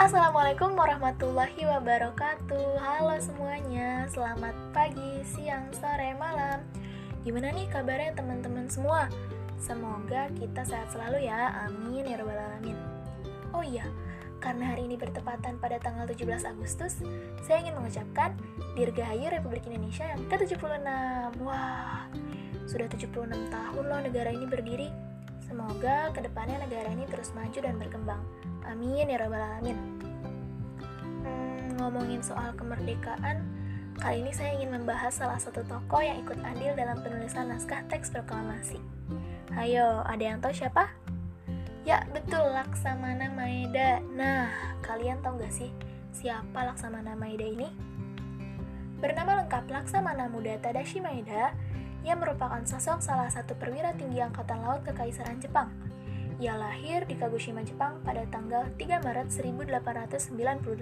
Assalamualaikum warahmatullahi wabarakatuh. Halo semuanya, selamat pagi, siang, sore, malam. Gimana nih kabarnya teman-teman semua? Semoga kita sehat selalu ya, amin ya robbal alamin. Oh iya, karena hari ini bertepatan pada tanggal 17 Agustus Saya ingin mengucapkan Dirgahayu Republik Indonesia yang ke-76 Wah, sudah 76 tahun loh negara ini berdiri. Semoga ke depannya negara ini terus maju dan berkembang. Amin ya rabbal alamin. Hmm, ngomongin soal kemerdekaan, kali ini saya ingin membahas salah satu tokoh yang ikut andil dalam penulisan naskah teks proklamasi. Ayo, ada yang tahu siapa? Ya, betul, Laksamana Maeda. Nah, kalian tahu gak sih siapa Laksamana Maeda ini? Bernama lengkap Laksamana Muda Tadashi Maeda, ia merupakan sosok salah satu perwira tinggi Angkatan Laut Kekaisaran Jepang. Ia lahir di Kagoshima, Jepang pada tanggal 3 Maret 1898.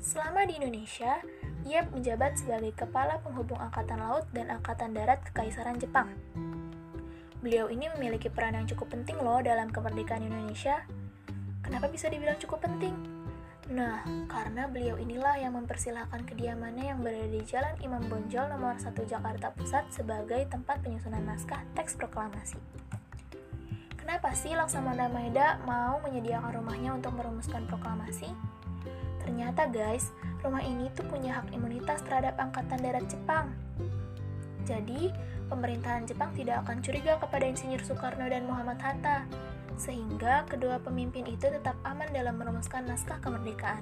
Selama di Indonesia, ia menjabat sebagai Kepala Penghubung Angkatan Laut dan Angkatan Darat Kekaisaran Jepang. Beliau ini memiliki peran yang cukup penting loh dalam kemerdekaan Indonesia. Kenapa bisa dibilang cukup penting? Nah, karena beliau inilah yang mempersilahkan kediamannya yang berada di Jalan Imam Bonjol nomor 1 Jakarta Pusat sebagai tempat penyusunan naskah teks proklamasi. Kenapa sih Laksamana Maeda mau menyediakan rumahnya untuk merumuskan proklamasi? Ternyata guys, rumah ini tuh punya hak imunitas terhadap Angkatan Darat Jepang. Jadi, pemerintahan Jepang tidak akan curiga kepada Insinyur Soekarno dan Muhammad Hatta sehingga kedua pemimpin itu tetap aman dalam merumuskan naskah kemerdekaan.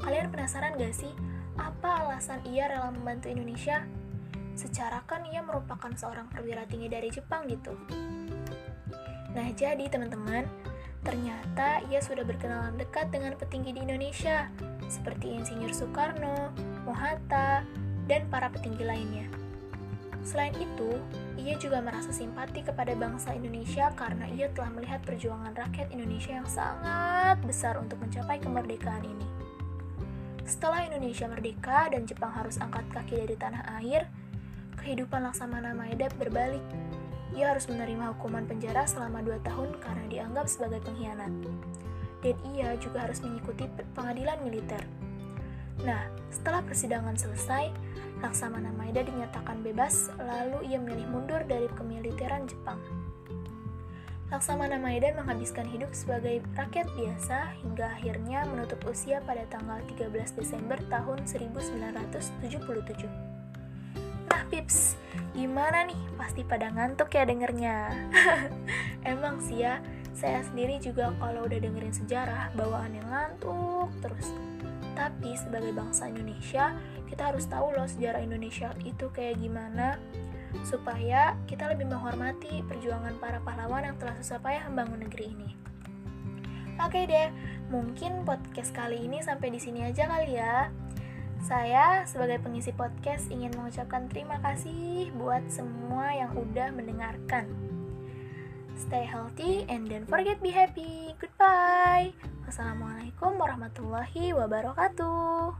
Kalian penasaran gak sih, apa alasan ia rela membantu Indonesia? Secara kan ia merupakan seorang perwira tinggi dari Jepang gitu. Nah jadi teman-teman, ternyata ia sudah berkenalan dekat dengan petinggi di Indonesia, seperti Insinyur Soekarno, Mohatta, dan para petinggi lainnya. Selain itu, ia juga merasa simpati kepada bangsa Indonesia karena ia telah melihat perjuangan rakyat Indonesia yang sangat besar untuk mencapai kemerdekaan ini. Setelah Indonesia merdeka dan Jepang harus angkat kaki dari tanah air, kehidupan Laksamana Maeda berbalik. Ia harus menerima hukuman penjara selama 2 tahun karena dianggap sebagai pengkhianat. Dan ia juga harus mengikuti pengadilan militer. Nah, setelah persidangan selesai, Laksamana Maeda dinyatakan bebas, lalu ia memilih mundur dari kemiliteran Jepang. Laksamana Maeda menghabiskan hidup sebagai rakyat biasa hingga akhirnya menutup usia pada tanggal 13 Desember tahun 1977. Pips, gimana nih? Pasti pada ngantuk ya dengernya. Emang sih ya, saya sendiri juga kalau udah dengerin sejarah bawaannya ngantuk terus. Tapi sebagai bangsa Indonesia, kita harus tahu loh sejarah Indonesia itu kayak gimana supaya kita lebih menghormati perjuangan para pahlawan yang telah susah payah membangun negeri ini. Oke deh, mungkin podcast kali ini sampai di sini aja kali ya. Saya sebagai pengisi podcast ingin mengucapkan terima kasih buat semua yang udah mendengarkan. Stay healthy and don't forget be happy. Goodbye. Wassalamualaikum warahmatullahi wabarakatuh.